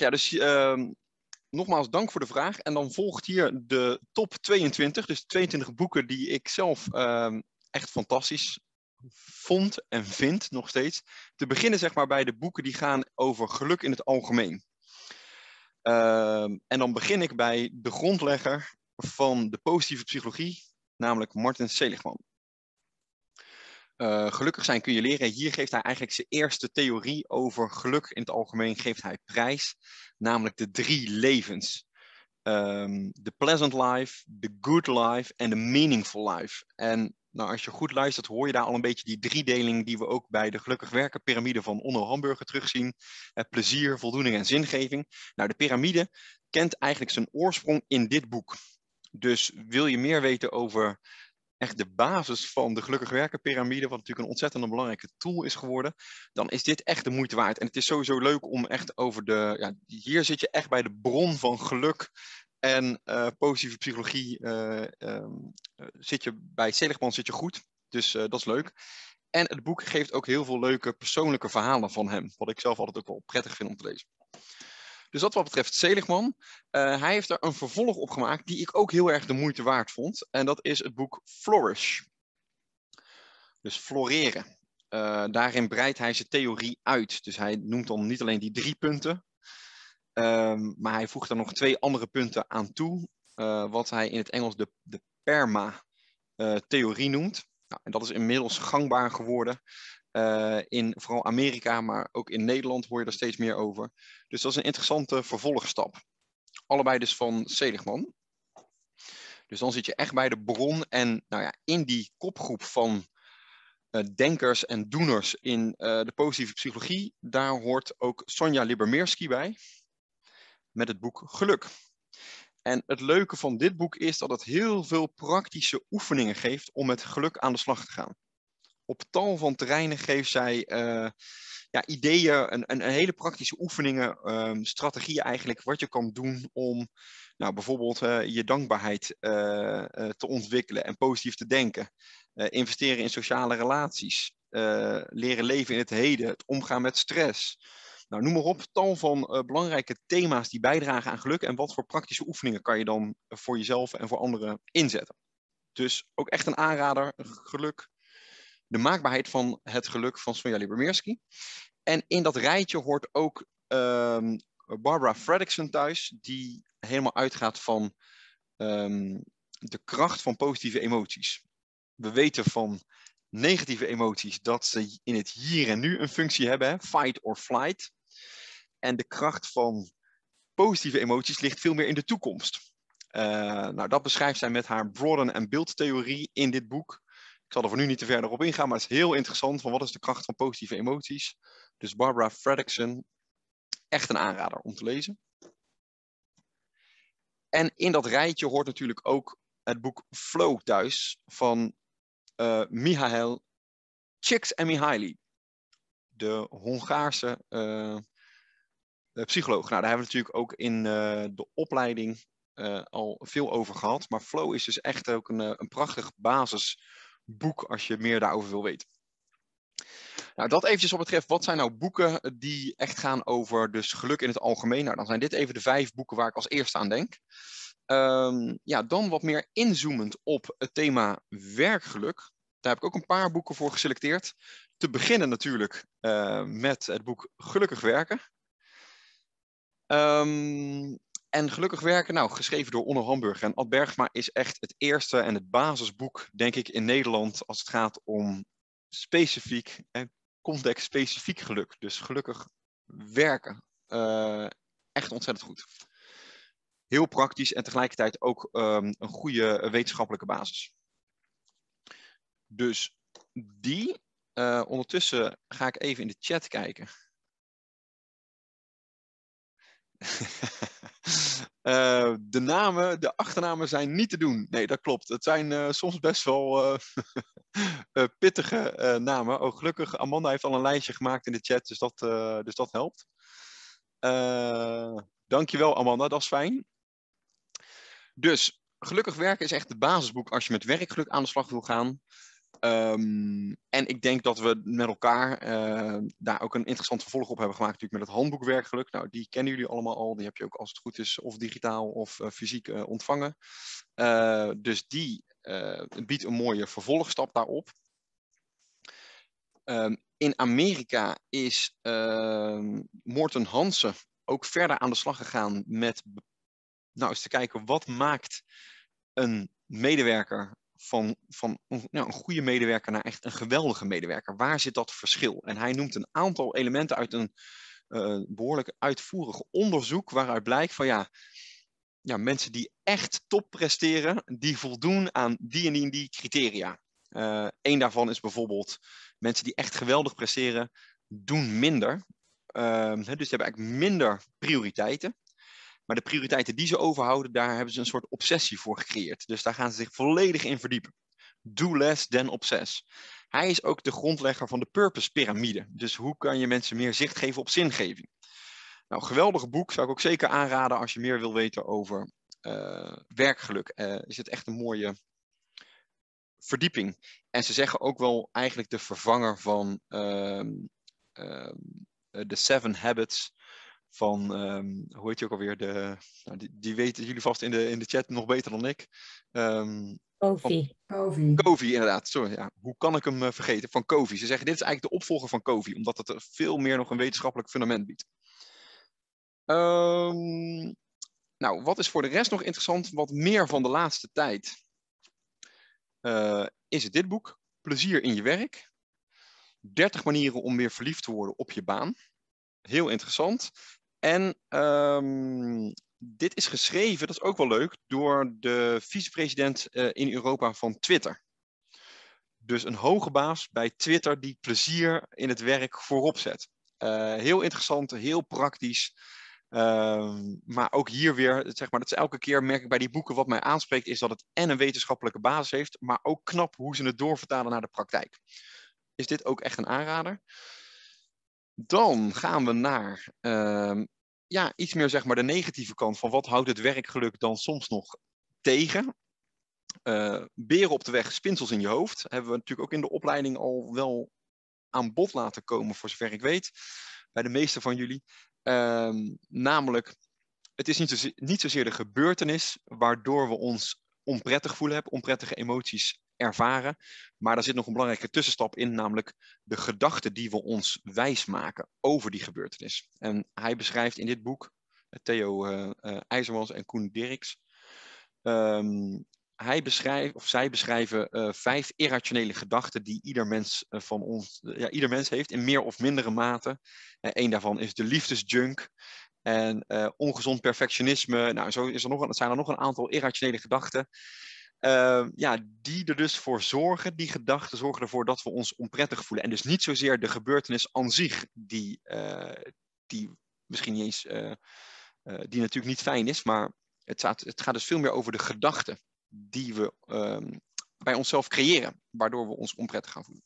Ja, dus ehm, nogmaals dank voor de vraag. En dan volgt hier de top 22. Dus 22 boeken die ik zelf ehm, echt fantastisch vond en vind nog steeds. Te beginnen zeg maar bij de boeken die gaan over geluk in het algemeen. Ehm, en dan begin ik bij de grondlegger van de positieve psychologie, namelijk Martin Seligman. Uh, gelukkig zijn kun je leren. Hier geeft hij eigenlijk zijn eerste theorie over geluk in het algemeen geeft hij prijs, namelijk de drie levens. Um, the pleasant life, the good life en the meaningful life. En nou, als je goed luistert, hoor je daar al een beetje die driedeling die we ook bij de gelukkig werken piramide van Onno Hamburger terugzien. Eh, plezier, voldoening en zingeving. Nou, de piramide kent eigenlijk zijn oorsprong in dit boek. Dus wil je meer weten over echt de basis van de gelukkig werken piramide, wat natuurlijk een ontzettend belangrijke tool is geworden, dan is dit echt de moeite waard. En het is sowieso leuk om echt over de, ja, hier zit je echt bij de bron van geluk en uh, positieve psychologie uh, um, zit je bij Seligman zit je goed. Dus dat is leuk. En het boek geeft ook heel veel leuke persoonlijke verhalen van hem. Wat ik zelf altijd ook wel prettig vind om te lezen. Dus dat wat betreft Seligman. Uh, hij heeft er een vervolg op gemaakt die ik ook heel erg de moeite waard vond. En dat is het boek Flourish. Dus floreren. Uh, daarin breidt hij zijn theorie uit. Dus hij noemt dan niet alleen die drie punten. Um, maar hij voegt er nog twee andere punten aan toe. Uh, wat hij in het Engels de, de PERMA-theorie noemt. Nou, en dat is inmiddels gangbaar geworden. Uh, in vooral Amerika, maar ook in Nederland hoor je er steeds meer over. Dus dat is een interessante vervolgstap. Allebei dus van Seligman. Dus dan zit je echt bij de bron en nou ja, in die kopgroep van uh, denkers en doeners in uh, de positieve psychologie, daar hoort ook Sonja Libermeerski bij met het boek Geluk. En het leuke van dit boek is dat het heel veel praktische oefeningen geeft om met geluk aan de slag te gaan op tal van terreinen geeft zij uh, ja, ideeën, een, hele praktische oefeningen, um, strategieën eigenlijk, wat je kan doen om nou, bijvoorbeeld uh, je dankbaarheid uh, te ontwikkelen en positief te denken. investeren in sociale relaties, leren leven in het heden, het omgaan met stress. Nou, noem maar op, tal van belangrijke thema's die bijdragen aan geluk en wat voor praktische oefeningen kan je dan voor jezelf en voor anderen inzetten. Dus ook echt een aanrader, geluk, de maakbaarheid van het geluk van Sonja Libermeerski. En in dat rijtje hoort ook um, Barbara Fredrickson thuis, die helemaal uitgaat van um, de kracht van positieve emoties. We weten van negatieve emoties dat ze in het hier en nu een functie hebben, fight or flight. En de kracht van positieve emoties ligt veel meer in de toekomst. Uh, nou, dat beschrijft zij met haar broaden en build theorie in dit boek. Ik zal er voor nu niet te verder op ingaan, maar het is heel interessant van wat is de kracht van positieve emoties. Dus Barbara Fredrickson, echt een aanrader om te lezen. En in dat rijtje hoort natuurlijk ook het boek Flow thuis van uh, Mihail Csikszentmihalyi, de Hongaarse uh, psycholoog. Nou, daar hebben we natuurlijk ook in de opleiding al veel over gehad. Maar Flow is dus echt ook een, een prachtig basis boek als je meer daarover wil weten. Nou, dat eventjes wat betreft, wat zijn nou boeken die echt gaan over dus geluk in het algemeen? Nou, dan zijn dit even de vijf boeken waar ik als eerste aan denk. Um, ja, dan wat meer inzoomend op het thema werkgeluk. Daar heb ik ook een paar boeken voor geselecteerd. Te beginnen natuurlijk uh, met het boek Gelukkig werken. Um, en Gelukkig Werken, nou, geschreven door Onno Hamburg en Ad Bergma, is echt het eerste en het basisboek, denk ik, in Nederland als het gaat om specifiek en context-specifiek geluk. Dus gelukkig werken. Uh, echt ontzettend goed. Heel praktisch en tegelijkertijd ook um, een goede wetenschappelijke basis. Dus die. Uh, ondertussen ga ik even in de chat kijken. Uh, de namen, de achternamen zijn niet te doen. Nee, dat klopt. Het zijn uh, soms best wel uh, pittige namen. Oh, gelukkig, Amanda heeft al een lijstje gemaakt in de chat, dus dat, dus dat helpt. dankjewel, Amanda, dat is fijn. Dus, gelukkig werken is echt het basisboek als je met werkgeluk aan de slag wil gaan. Ehm, en ik denk dat we met elkaar eh, daar ook een interessant vervolg op hebben gemaakt, natuurlijk met het handboek werkgeluk. Nou, die kennen jullie allemaal al. Die heb je ook als het goed is of digitaal of uh, fysiek uh, ontvangen. dus die biedt een mooie vervolgstap daarop. Um, in Amerika is uh, Morten Hansen ook verder aan de slag gegaan met nou, eens te kijken wat maakt een medewerker van, van nou, een goede medewerker naar echt een geweldige medewerker. Waar zit dat verschil? En hij noemt een aantal elementen uit een uh, behoorlijk uitvoerig onderzoek waaruit blijkt van ja, ja, mensen die echt top presteren, die voldoen aan die en die en die criteria. Uh, een daarvan is bijvoorbeeld mensen die echt geweldig presteren, doen minder. Uh, dus ze hebben eigenlijk minder prioriteiten. Maar de prioriteiten die ze overhouden, daar hebben ze een soort obsessie voor gecreëerd. Dus daar gaan ze zich volledig in verdiepen. Do less than obsess. Hij is ook de grondlegger van de purpose piramide. Dus hoe kan je mensen meer zicht geven op zingeving? Nou, geweldig boek, zou ik ook zeker aanraden als je meer wil weten over uh, werkgeluk. Uh, is het echt een mooie verdieping. En ze zeggen ook wel eigenlijk de vervanger van uh, de Seven Habits van, um, hoe heet je ook alweer, de, nou, die, die, weten jullie vast in de, in de chat nog beter dan ik. Um, Kofi. Kofi. inderdaad. Sorry, ja. Hoe kan ik hem uh, vergeten? Van Kofi. Ze zeggen, dit is eigenlijk de opvolger van Kofi, omdat het veel meer nog een wetenschappelijk fundament biedt. Um, nou, wat is voor de rest nog interessant? Wat meer van de laatste tijd uh, is het dit boek. Plezier in je werk. 30 manieren om weer verliefd te worden op je baan. Heel interessant. En um, dit is geschreven, dat is ook wel leuk, door de vicepresident uh, in Europa van Twitter. Dus een hoge baas bij Twitter die plezier in het werk voorop zet. Uh, heel interessant, heel praktisch. Uh, maar ook hier weer, zeg maar, dat is elke keer merk ik bij die boeken wat mij aanspreekt, is dat het en een wetenschappelijke basis heeft, maar ook knap hoe ze het doorvertalen naar de praktijk. Is dit ook echt een aanrader? Dan gaan we naar uh, ja, iets meer zeg maar de negatieve kant van wat houdt het werkgeluk dan soms nog tegen. Uh, beren op de weg, spinsels in je hoofd. Hebben we natuurlijk ook in de opleiding al wel aan bod laten komen, voor zover ik weet, bij de meeste van jullie. Uh, namelijk, het is niet, zozeer, niet zozeer de gebeurtenis waardoor we ons onprettig voelen, hebben, onprettige emoties ervaren. Maar daar zit nog een belangrijke tussenstap in, namelijk de gedachten die we ons wijs maken over die gebeurtenis. En hij beschrijft in dit boek, eh, Theo uh, uh, IJzermans en Koen Dirks, um, hij beschrijft, of zij beschrijven uh, vijf irrationele gedachten die ieder mens van ons, ja, ieder mens heeft in meer of mindere mate. Eén daarvan is de liefdesjunk. En ongezond perfectionisme. Nou, zo is er nog zijn er nog een aantal irrationele gedachten. Uh, ja, die er dus voor zorgen, die gedachten zorgen ervoor dat we ons onprettig voelen. En dus niet zozeer de gebeurtenis aan zich, die, uh, die misschien niet eens, uh, die natuurlijk niet fijn is, maar het gaat, het gaat dus veel meer over de gedachten die we ehm, bij onszelf creëren, waardoor we ons onprettig gaan voelen.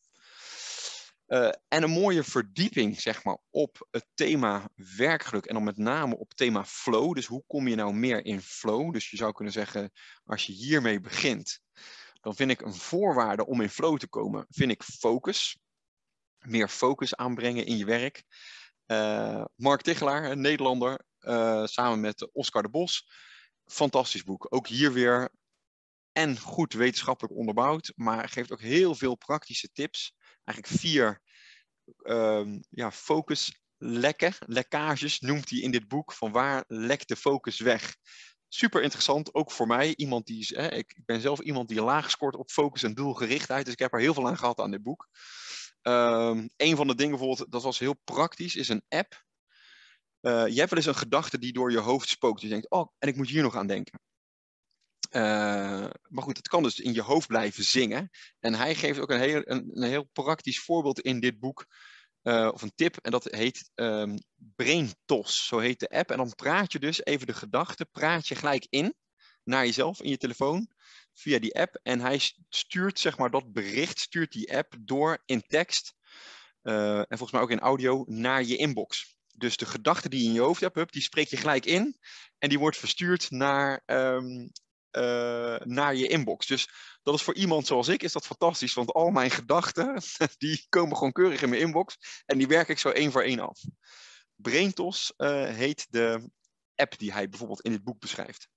Uh, en een mooie verdieping, zeg maar, op het thema werkgeluk. En dan met name op het thema flow. Dus hoe kom je nou meer in flow? Dus je zou kunnen zeggen, als je hiermee begint, dan vind ik een voorwaarde om in flow te komen, vind ik focus. Meer focus aanbrengen in je werk. Uh, Mark Tichelaar, een Nederlander, uh, samen met Oscar de Bos. Fantastisch boek. Ook hier weer en goed wetenschappelijk onderbouwd, maar geeft ook heel veel praktische tips eigenlijk vier um, ja, focuslekken, lekkages noemt hij in dit boek. Van waar lekt de focus weg? Super interessant, ook voor mij. Iemand die is, hè, ik ben zelf iemand die laag scoort op focus en doelgerichtheid. Dus ik heb er heel veel aan gehad aan dit boek. Um, een van de dingen bijvoorbeeld, dat was heel praktisch, is een app. Uh, je hebt wel eens een gedachte die door je hoofd spookt. Je denkt, oh, en ik moet hier nog aan denken. Uh, maar goed, het kan dus in je hoofd blijven zingen. En hij geeft ook een heel, een, een heel praktisch voorbeeld in dit boek, uh, of een tip, en dat heet um, BrainTos, zo heet de app. En dan praat je dus even de gedachten, praat je gelijk in naar jezelf in je telefoon via die app. En hij stuurt zeg maar dat bericht, stuurt die app door in tekst, uh, en volgens mij ook in audio, naar je inbox. Dus de gedachte die je in je hoofd hebt, die spreek je gelijk in. En die wordt verstuurd naar, um, naar je inbox. Dus dat is voor iemand zoals ik is dat fantastisch, want al mijn gedachten die komen gewoon keurig in mijn inbox en die werk ik zo één voor één af. Braintos heet de app die hij bijvoorbeeld in dit boek beschrijft.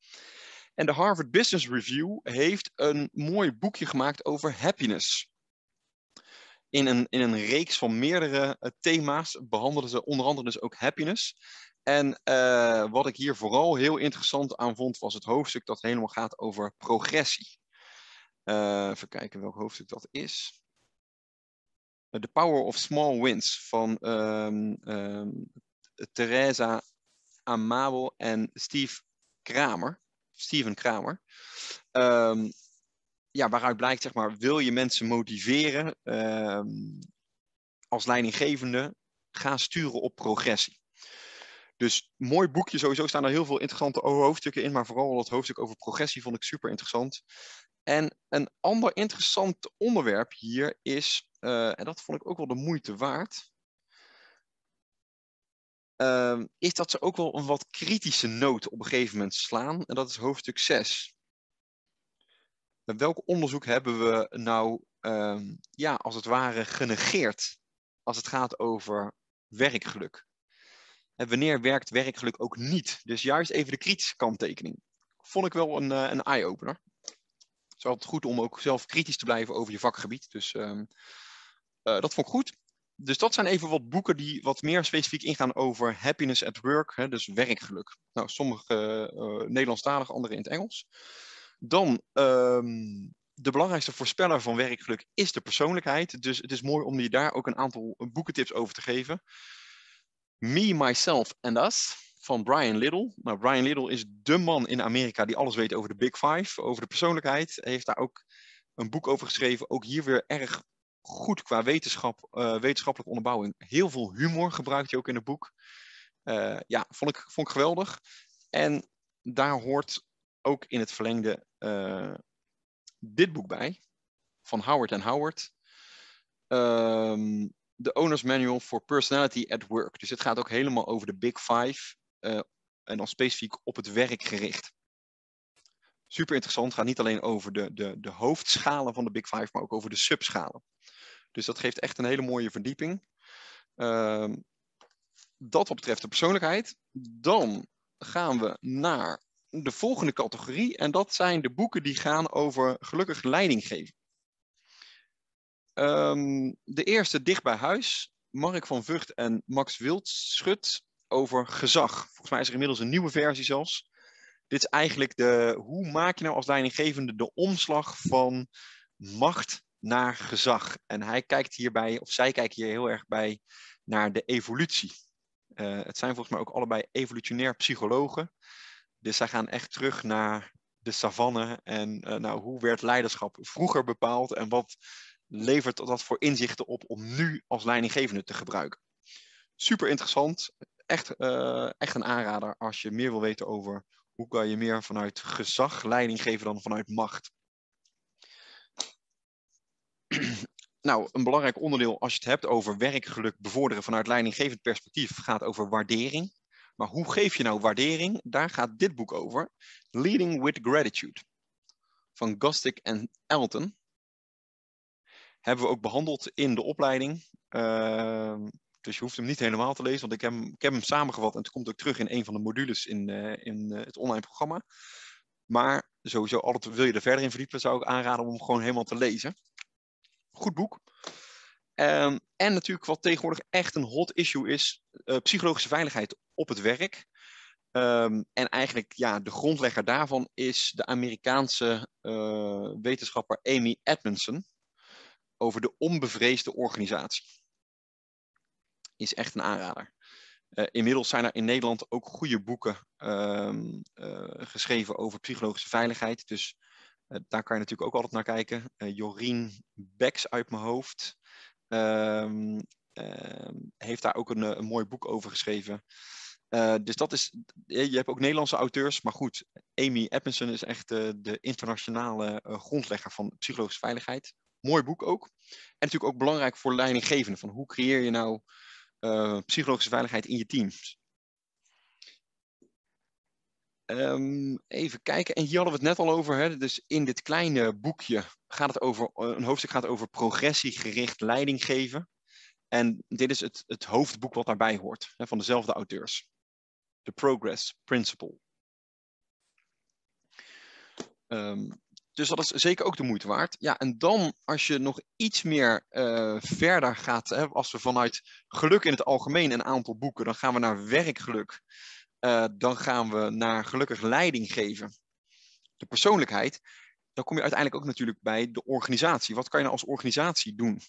En de Harvard Business Review heeft een mooi boekje gemaakt over happiness. In een, in een reeks van meerdere uh, thema's behandelden ze onder andere dus ook happiness. En uh, wat ik hier vooral heel interessant aan vond, was het hoofdstuk dat helemaal gaat over progressie. Uh, even kijken welk hoofdstuk dat is. The Power of Small Wins van um, um, Teresa Amabel en Steve Kramer. Steven Kramer. Um, ja, waaruit blijkt, zeg maar, wil je mensen motiveren als leidinggevende, ga sturen op progressie. Dus mooi boekje, sowieso staan er heel veel interessante hoofdstukken in, maar vooral het hoofdstuk over progressie vond ik super interessant. En een ander interessant onderwerp hier is, uh, en dat vond ik ook wel de moeite waard, uh, is dat ze ook wel een wat kritische noot op een gegeven moment slaan. En dat is hoofdstuk 6. Met welk onderzoek hebben we nou, uh, ja, als het ware genegeerd als het gaat over werkgeluk? En wanneer werkt werkgeluk ook niet? Dus juist even de kritische kanttekening. Vond ik wel een, uh, een eye-opener. Het is altijd goed om ook zelf kritisch te blijven over je vakgebied. Dus uh, dat vond ik goed dus dat zijn even wat boeken die wat meer specifiek ingaan over happiness at work, hè, dus werkgeluk. Nou, sommige uh, Nederlandstalig, andere in het Engels. Dan um, de belangrijkste voorspeller van werkgeluk is de persoonlijkheid. Dus het is mooi om je daar ook een aantal boekentips over te geven. Me, Myself and Us van Brian Little. Nou, Brian Little is de man in Amerika die alles weet over de Big Five, over de persoonlijkheid. Hij heeft daar ook een boek over geschreven. Ook hier weer erg goed qua wetenschap, uh, wetenschappelijke onderbouwing. Heel veel humor gebruikt je ook in het boek. Uh, ja, vond ik, vond ik geweldig. En daar hoort ook in het verlengde uh, dit boek bij. Van Howard en Howard. Um, The Owner's Manual for Personality at Work. Dus het gaat ook helemaal over de Big Five. en dan specifiek op het werk gericht. Super interessant. Gaat niet alleen over de, de, de hoofdschalen van de Big Five, maar ook over de subschalen. Dus dat geeft echt een hele mooie verdieping. Uh, dat wat betreft de persoonlijkheid. Dan gaan we naar de volgende categorie. En dat zijn de boeken die gaan over gelukkig leidinggeven. Um, de eerste dicht bij huis. Mark van Vught en Max Wildschut over gezag. Volgens mij is er inmiddels een nieuwe versie zelfs. Dit is eigenlijk de, hoe maak je nou als leidinggevende de omslag van macht naar gezag. En hij kijkt hierbij, of zij kijkt hier heel erg bij naar de evolutie. Uh, het zijn volgens mij ook allebei evolutionair psychologen. Dus zij gaan echt terug naar de savanne en uh, nou, hoe werd leiderschap vroeger bepaald en wat levert dat voor inzichten op om nu als leidinggevende te gebruiken. Super interessant, echt, uh, echt een aanrader als je meer wil weten over hoe kan je meer vanuit gezag leiding geven dan vanuit macht. nou, een belangrijk onderdeel als je het hebt over werkgeluk bevorderen vanuit leidinggevend perspectief gaat over waardering. Maar hoe geef je nou waardering? Daar gaat dit boek over. Leading with Gratitude van Gostick en Elton. Hebben we ook behandeld in de opleiding. Uh, dus je hoeft hem niet helemaal te lezen, want ik heb, hem, ik heb hem samengevat en het komt ook terug in een van de modules in, uh, in uh, het online programma. Maar sowieso, altijd wil je er verder in verdiepen, zou ik aanraden om hem gewoon helemaal te lezen goed boek. Um, en natuurlijk wat tegenwoordig echt een hot issue is, uh, psychologische veiligheid op het werk. Um, en eigenlijk ja, de grondlegger daarvan is de Amerikaanse wetenschapper Amy Edmondson over de onbevreesde organisatie. Is echt een aanrader. Uh, inmiddels zijn er in Nederland ook goede boeken um, geschreven over psychologische veiligheid. Dus uh, daar kan je natuurlijk ook altijd naar kijken. Jorien Beks uit mijn hoofd um, uh, heeft daar ook een, een, mooi boek over geschreven. Eh, dus dat is, je hebt ook Nederlandse auteurs, maar goed, Amy Edmondson is echt de internationale grondlegger van psychologische veiligheid. Mooi boek ook. En natuurlijk ook belangrijk voor leidinggevenden, van hoe creëer je nou psychologische veiligheid in je teams. Ehm, even kijken. En hier hadden we het net al over. Hè? Dus in dit kleine boekje gaat het over, eh, een hoofdstuk gaat over progressiegericht leiding geven. En dit is het, het hoofdboek wat daarbij hoort, hè, van dezelfde auteurs. The Progress Principle. Um, dus dat is zeker ook de moeite waard. Ja, en dan als je nog iets meer uh, verder gaat, hè, als we vanuit geluk in het algemeen een aantal boeken, dan gaan we naar werkgeluk. Uh, dan gaan we naar gelukkig leiding geven. De persoonlijkheid. Dan kom je uiteindelijk ook natuurlijk bij de organisatie. Wat kan je nou als organisatie doen?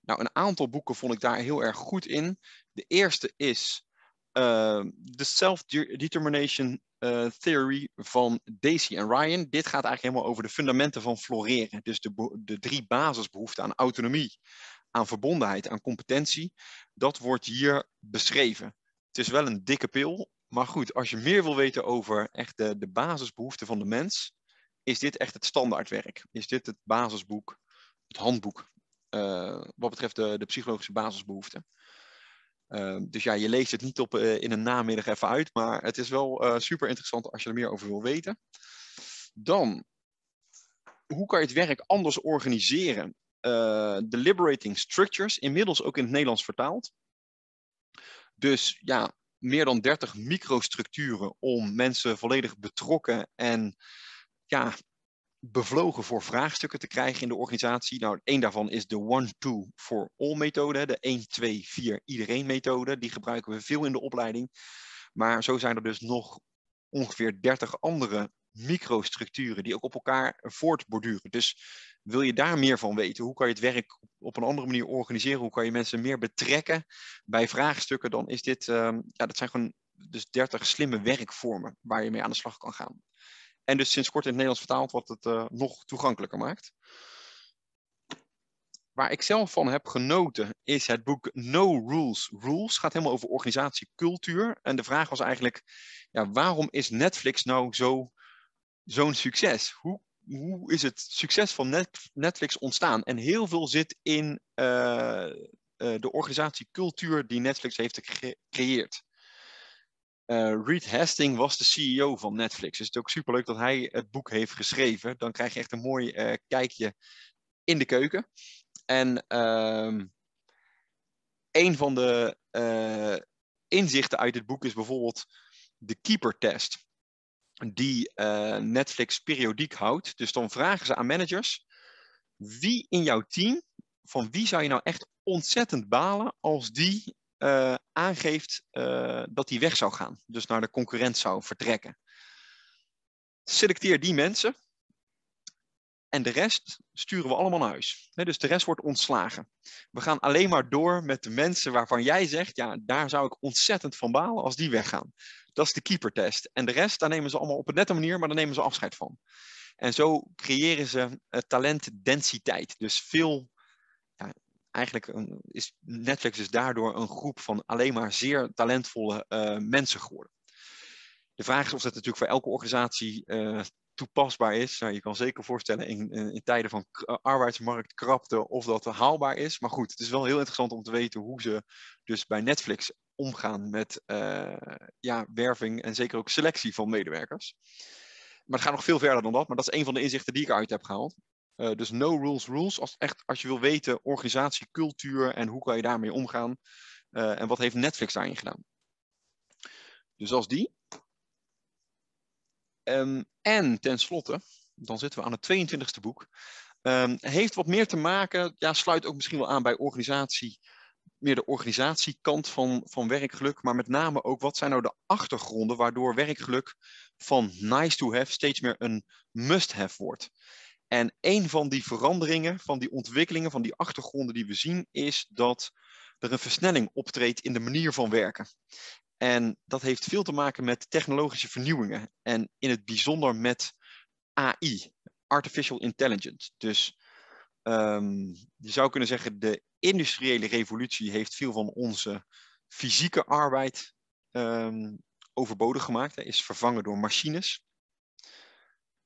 Nou, een aantal boeken vond ik daar heel erg goed in. De eerste is uh, The Self-Determination uh, Theory van Daisy en Ryan. Dit gaat eigenlijk helemaal over de fundamenten van floreren. Dus de, de drie basisbehoeften aan autonomie, aan verbondenheid, aan competentie. Dat wordt hier beschreven. Het is wel een dikke pil, maar goed, als je meer wil weten over echt de, de basisbehoeften van de mens, is dit echt het standaardwerk. Is dit het basisboek, het handboek, uh, wat betreft de, de psychologische basisbehoeften. Uh, dus ja, je leest het niet op, uh, in een namiddag even uit, maar het is wel uh, super interessant als je er meer over wil weten. Dan, hoe kan je het werk anders organiseren? The Liberating Structures, inmiddels ook in het Nederlands vertaald. Dus ja, meer dan 30 microstructuren om mensen volledig betrokken en ja, bevlogen voor vraagstukken te krijgen in de organisatie. Nou, één daarvan is de one-two-for-all methode, de 1, 2, 4 iedereen methode. Die gebruiken we veel in de opleiding. Maar zo zijn er dus nog ongeveer 30 andere microstructuren die ook op elkaar voortborduren. Dus wil je daar meer van weten? Hoe kan je het werk op een andere manier organiseren? Hoe kan je mensen meer betrekken bij vraagstukken? Dan is dit, um, ja, dat zijn gewoon dus 30 slimme werkvormen waar je mee aan de slag kan gaan. En dus sinds kort in het Nederlands vertaald, wat het uh, nog toegankelijker maakt. Waar ik zelf van heb genoten is het boek No Rules Rules. Gaat helemaal over organisatiecultuur. En de vraag was eigenlijk, ja, waarom is Netflix nou zo, zo'n succes? Hoe, hoe is het succes van Netflix ontstaan? En heel veel zit in uh, uh, de organisatiecultuur die Netflix heeft gecreëerd. Uh, Reed Hastings was de CEO van Netflix. Dus het is ook superleuk dat hij het boek heeft geschreven. Dan krijg je echt een mooi uh, kijkje in de keuken. En uh, een van de uh, inzichten uit het boek is bijvoorbeeld de keeper test. Die Netflix periodiek houdt. Dus dan vragen ze aan managers. Wie in jouw team, van wie zou je nou echt ontzettend balen als die uh, aangeeft uh, dat hij weg zou gaan. Dus naar de concurrent zou vertrekken. Selecteer die mensen. En de rest sturen we allemaal naar huis. dus de rest wordt ontslagen. We gaan alleen maar door met de mensen waarvan jij zegt, ja, daar zou ik ontzettend van balen als die weggaan. Dat is de keepertest. En de rest, daar nemen ze allemaal op een nette manier, maar daar nemen ze afscheid van. En zo creëren ze uh, talentdensiteit. Dus veel eigenlijk is Netflix is daardoor een groep van alleen maar zeer talentvolle uh, mensen geworden. De vraag is of dat natuurlijk voor elke organisatie uh, toepasbaar is. Nou, je kan zeker voorstellen in, in, tijden van arbeidsmarktkrapte of dat haalbaar is. Maar goed, het is wel heel interessant om te weten hoe ze dus bij Netflix omgaan met ja, werving en zeker ook selectie van medewerkers. Maar het gaat nog veel verder dan dat. Maar dat is een van de inzichten die ik uit heb gehaald. Uh, dus no rules rules. Als, echt, als je wil weten organisatie, cultuur en hoe kan je daarmee omgaan. Uh, en wat heeft Netflix daarin gedaan. Dus als die. Um, en tenslotte, dan zitten we aan het 22e boek. Um, heeft wat meer te maken, ja, sluit ook misschien wel aan bij organisatie, meer de organisatiekant van, van werkgeluk, maar met name ook wat zijn nou de achtergronden waardoor werkgeluk van nice to have steeds meer een must have wordt. En een van die veranderingen, van die ontwikkelingen, van die achtergronden die we zien, is dat er een versnelling optreedt in de manier van werken. En dat heeft veel te maken met technologische vernieuwingen en in het bijzonder met AI, Artificial Intelligence. Dus um, je zou kunnen zeggen, de industriële revolutie heeft veel van onze fysieke arbeid um, overbodig gemaakt, Hij is vervangen door machines.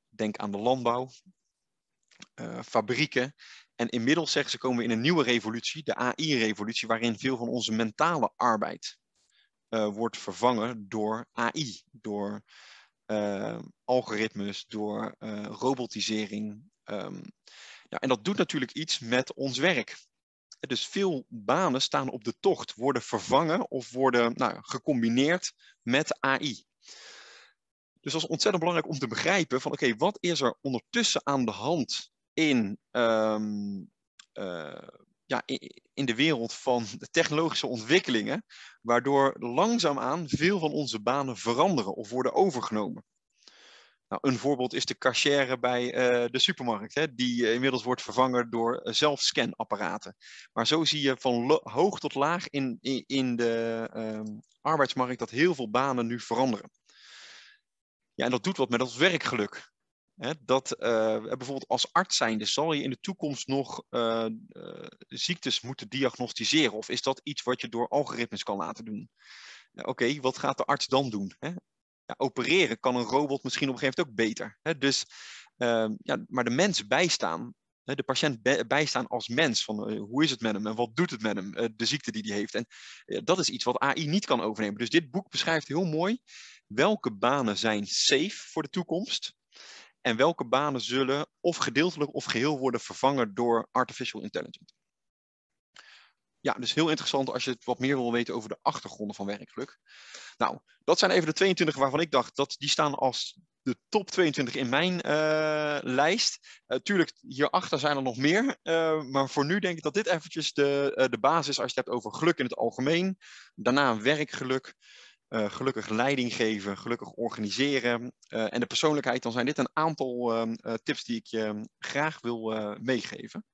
Denk aan de landbouw, uh, fabrieken. En inmiddels zeggen ze komen we in een nieuwe revolutie, de AI-revolutie, waarin veel van onze mentale arbeid uh, wordt vervangen door AI, door algoritmes, door robotisering. Ehm, en dat doet natuurlijk iets met ons werk. Dus veel banen staan op de tocht, worden vervangen of worden nou, gecombineerd met AI. Dus dat is ontzettend belangrijk om te begrijpen van oké, wat is er ondertussen aan de hand in, um, uh, ja, in de wereld van de technologische ontwikkelingen, waardoor langzaamaan veel van onze banen veranderen of worden overgenomen. Nou, een voorbeeld is de cashier bij uh, de supermarkt, hè, die inmiddels wordt vervangen door zelfscanapparaten. Maar zo zie je van hoog tot laag in, in, de um, arbeidsmarkt dat heel veel banen nu veranderen. Ja, en dat doet wat met ons werkgeluk. Dat uh, bijvoorbeeld als arts zijnde zal je in de toekomst nog uh, uh, ziektes moeten diagnosticeren? Of is dat iets wat je door algoritmes kan laten doen? Oké, wat gaat de arts dan doen? Hè? Ja, opereren kan een robot misschien op een gegeven moment ook beter. Hè? Dus, ehm, ja, maar de mens bijstaan, hè, de patiënt bijstaan als mens. Van, hoe is het met hem en wat doet het met hem, de ziekte die hij heeft. En dat is iets wat AI niet kan overnemen. Dus dit boek beschrijft heel mooi welke banen zijn safe voor de toekomst en welke banen zullen of gedeeltelijk of geheel worden vervangen door artificial intelligence. Ja, dus heel interessant als je wat meer wil weten over de achtergronden van werkgeluk. Nou, dat zijn even de 22 waarvan ik dacht dat die staan als de top 22 in mijn uh, lijst. Uh, tuurlijk, hierachter zijn er nog meer. Uh, maar voor nu denk ik dat dit eventjes de, de basis is als je het hebt over geluk in het algemeen. Daarna werkgeluk. Uh, gelukkig leiding geven, gelukkig organiseren uh, en de persoonlijkheid, dan zijn dit een aantal uh, tips die ik je graag wil meegeven.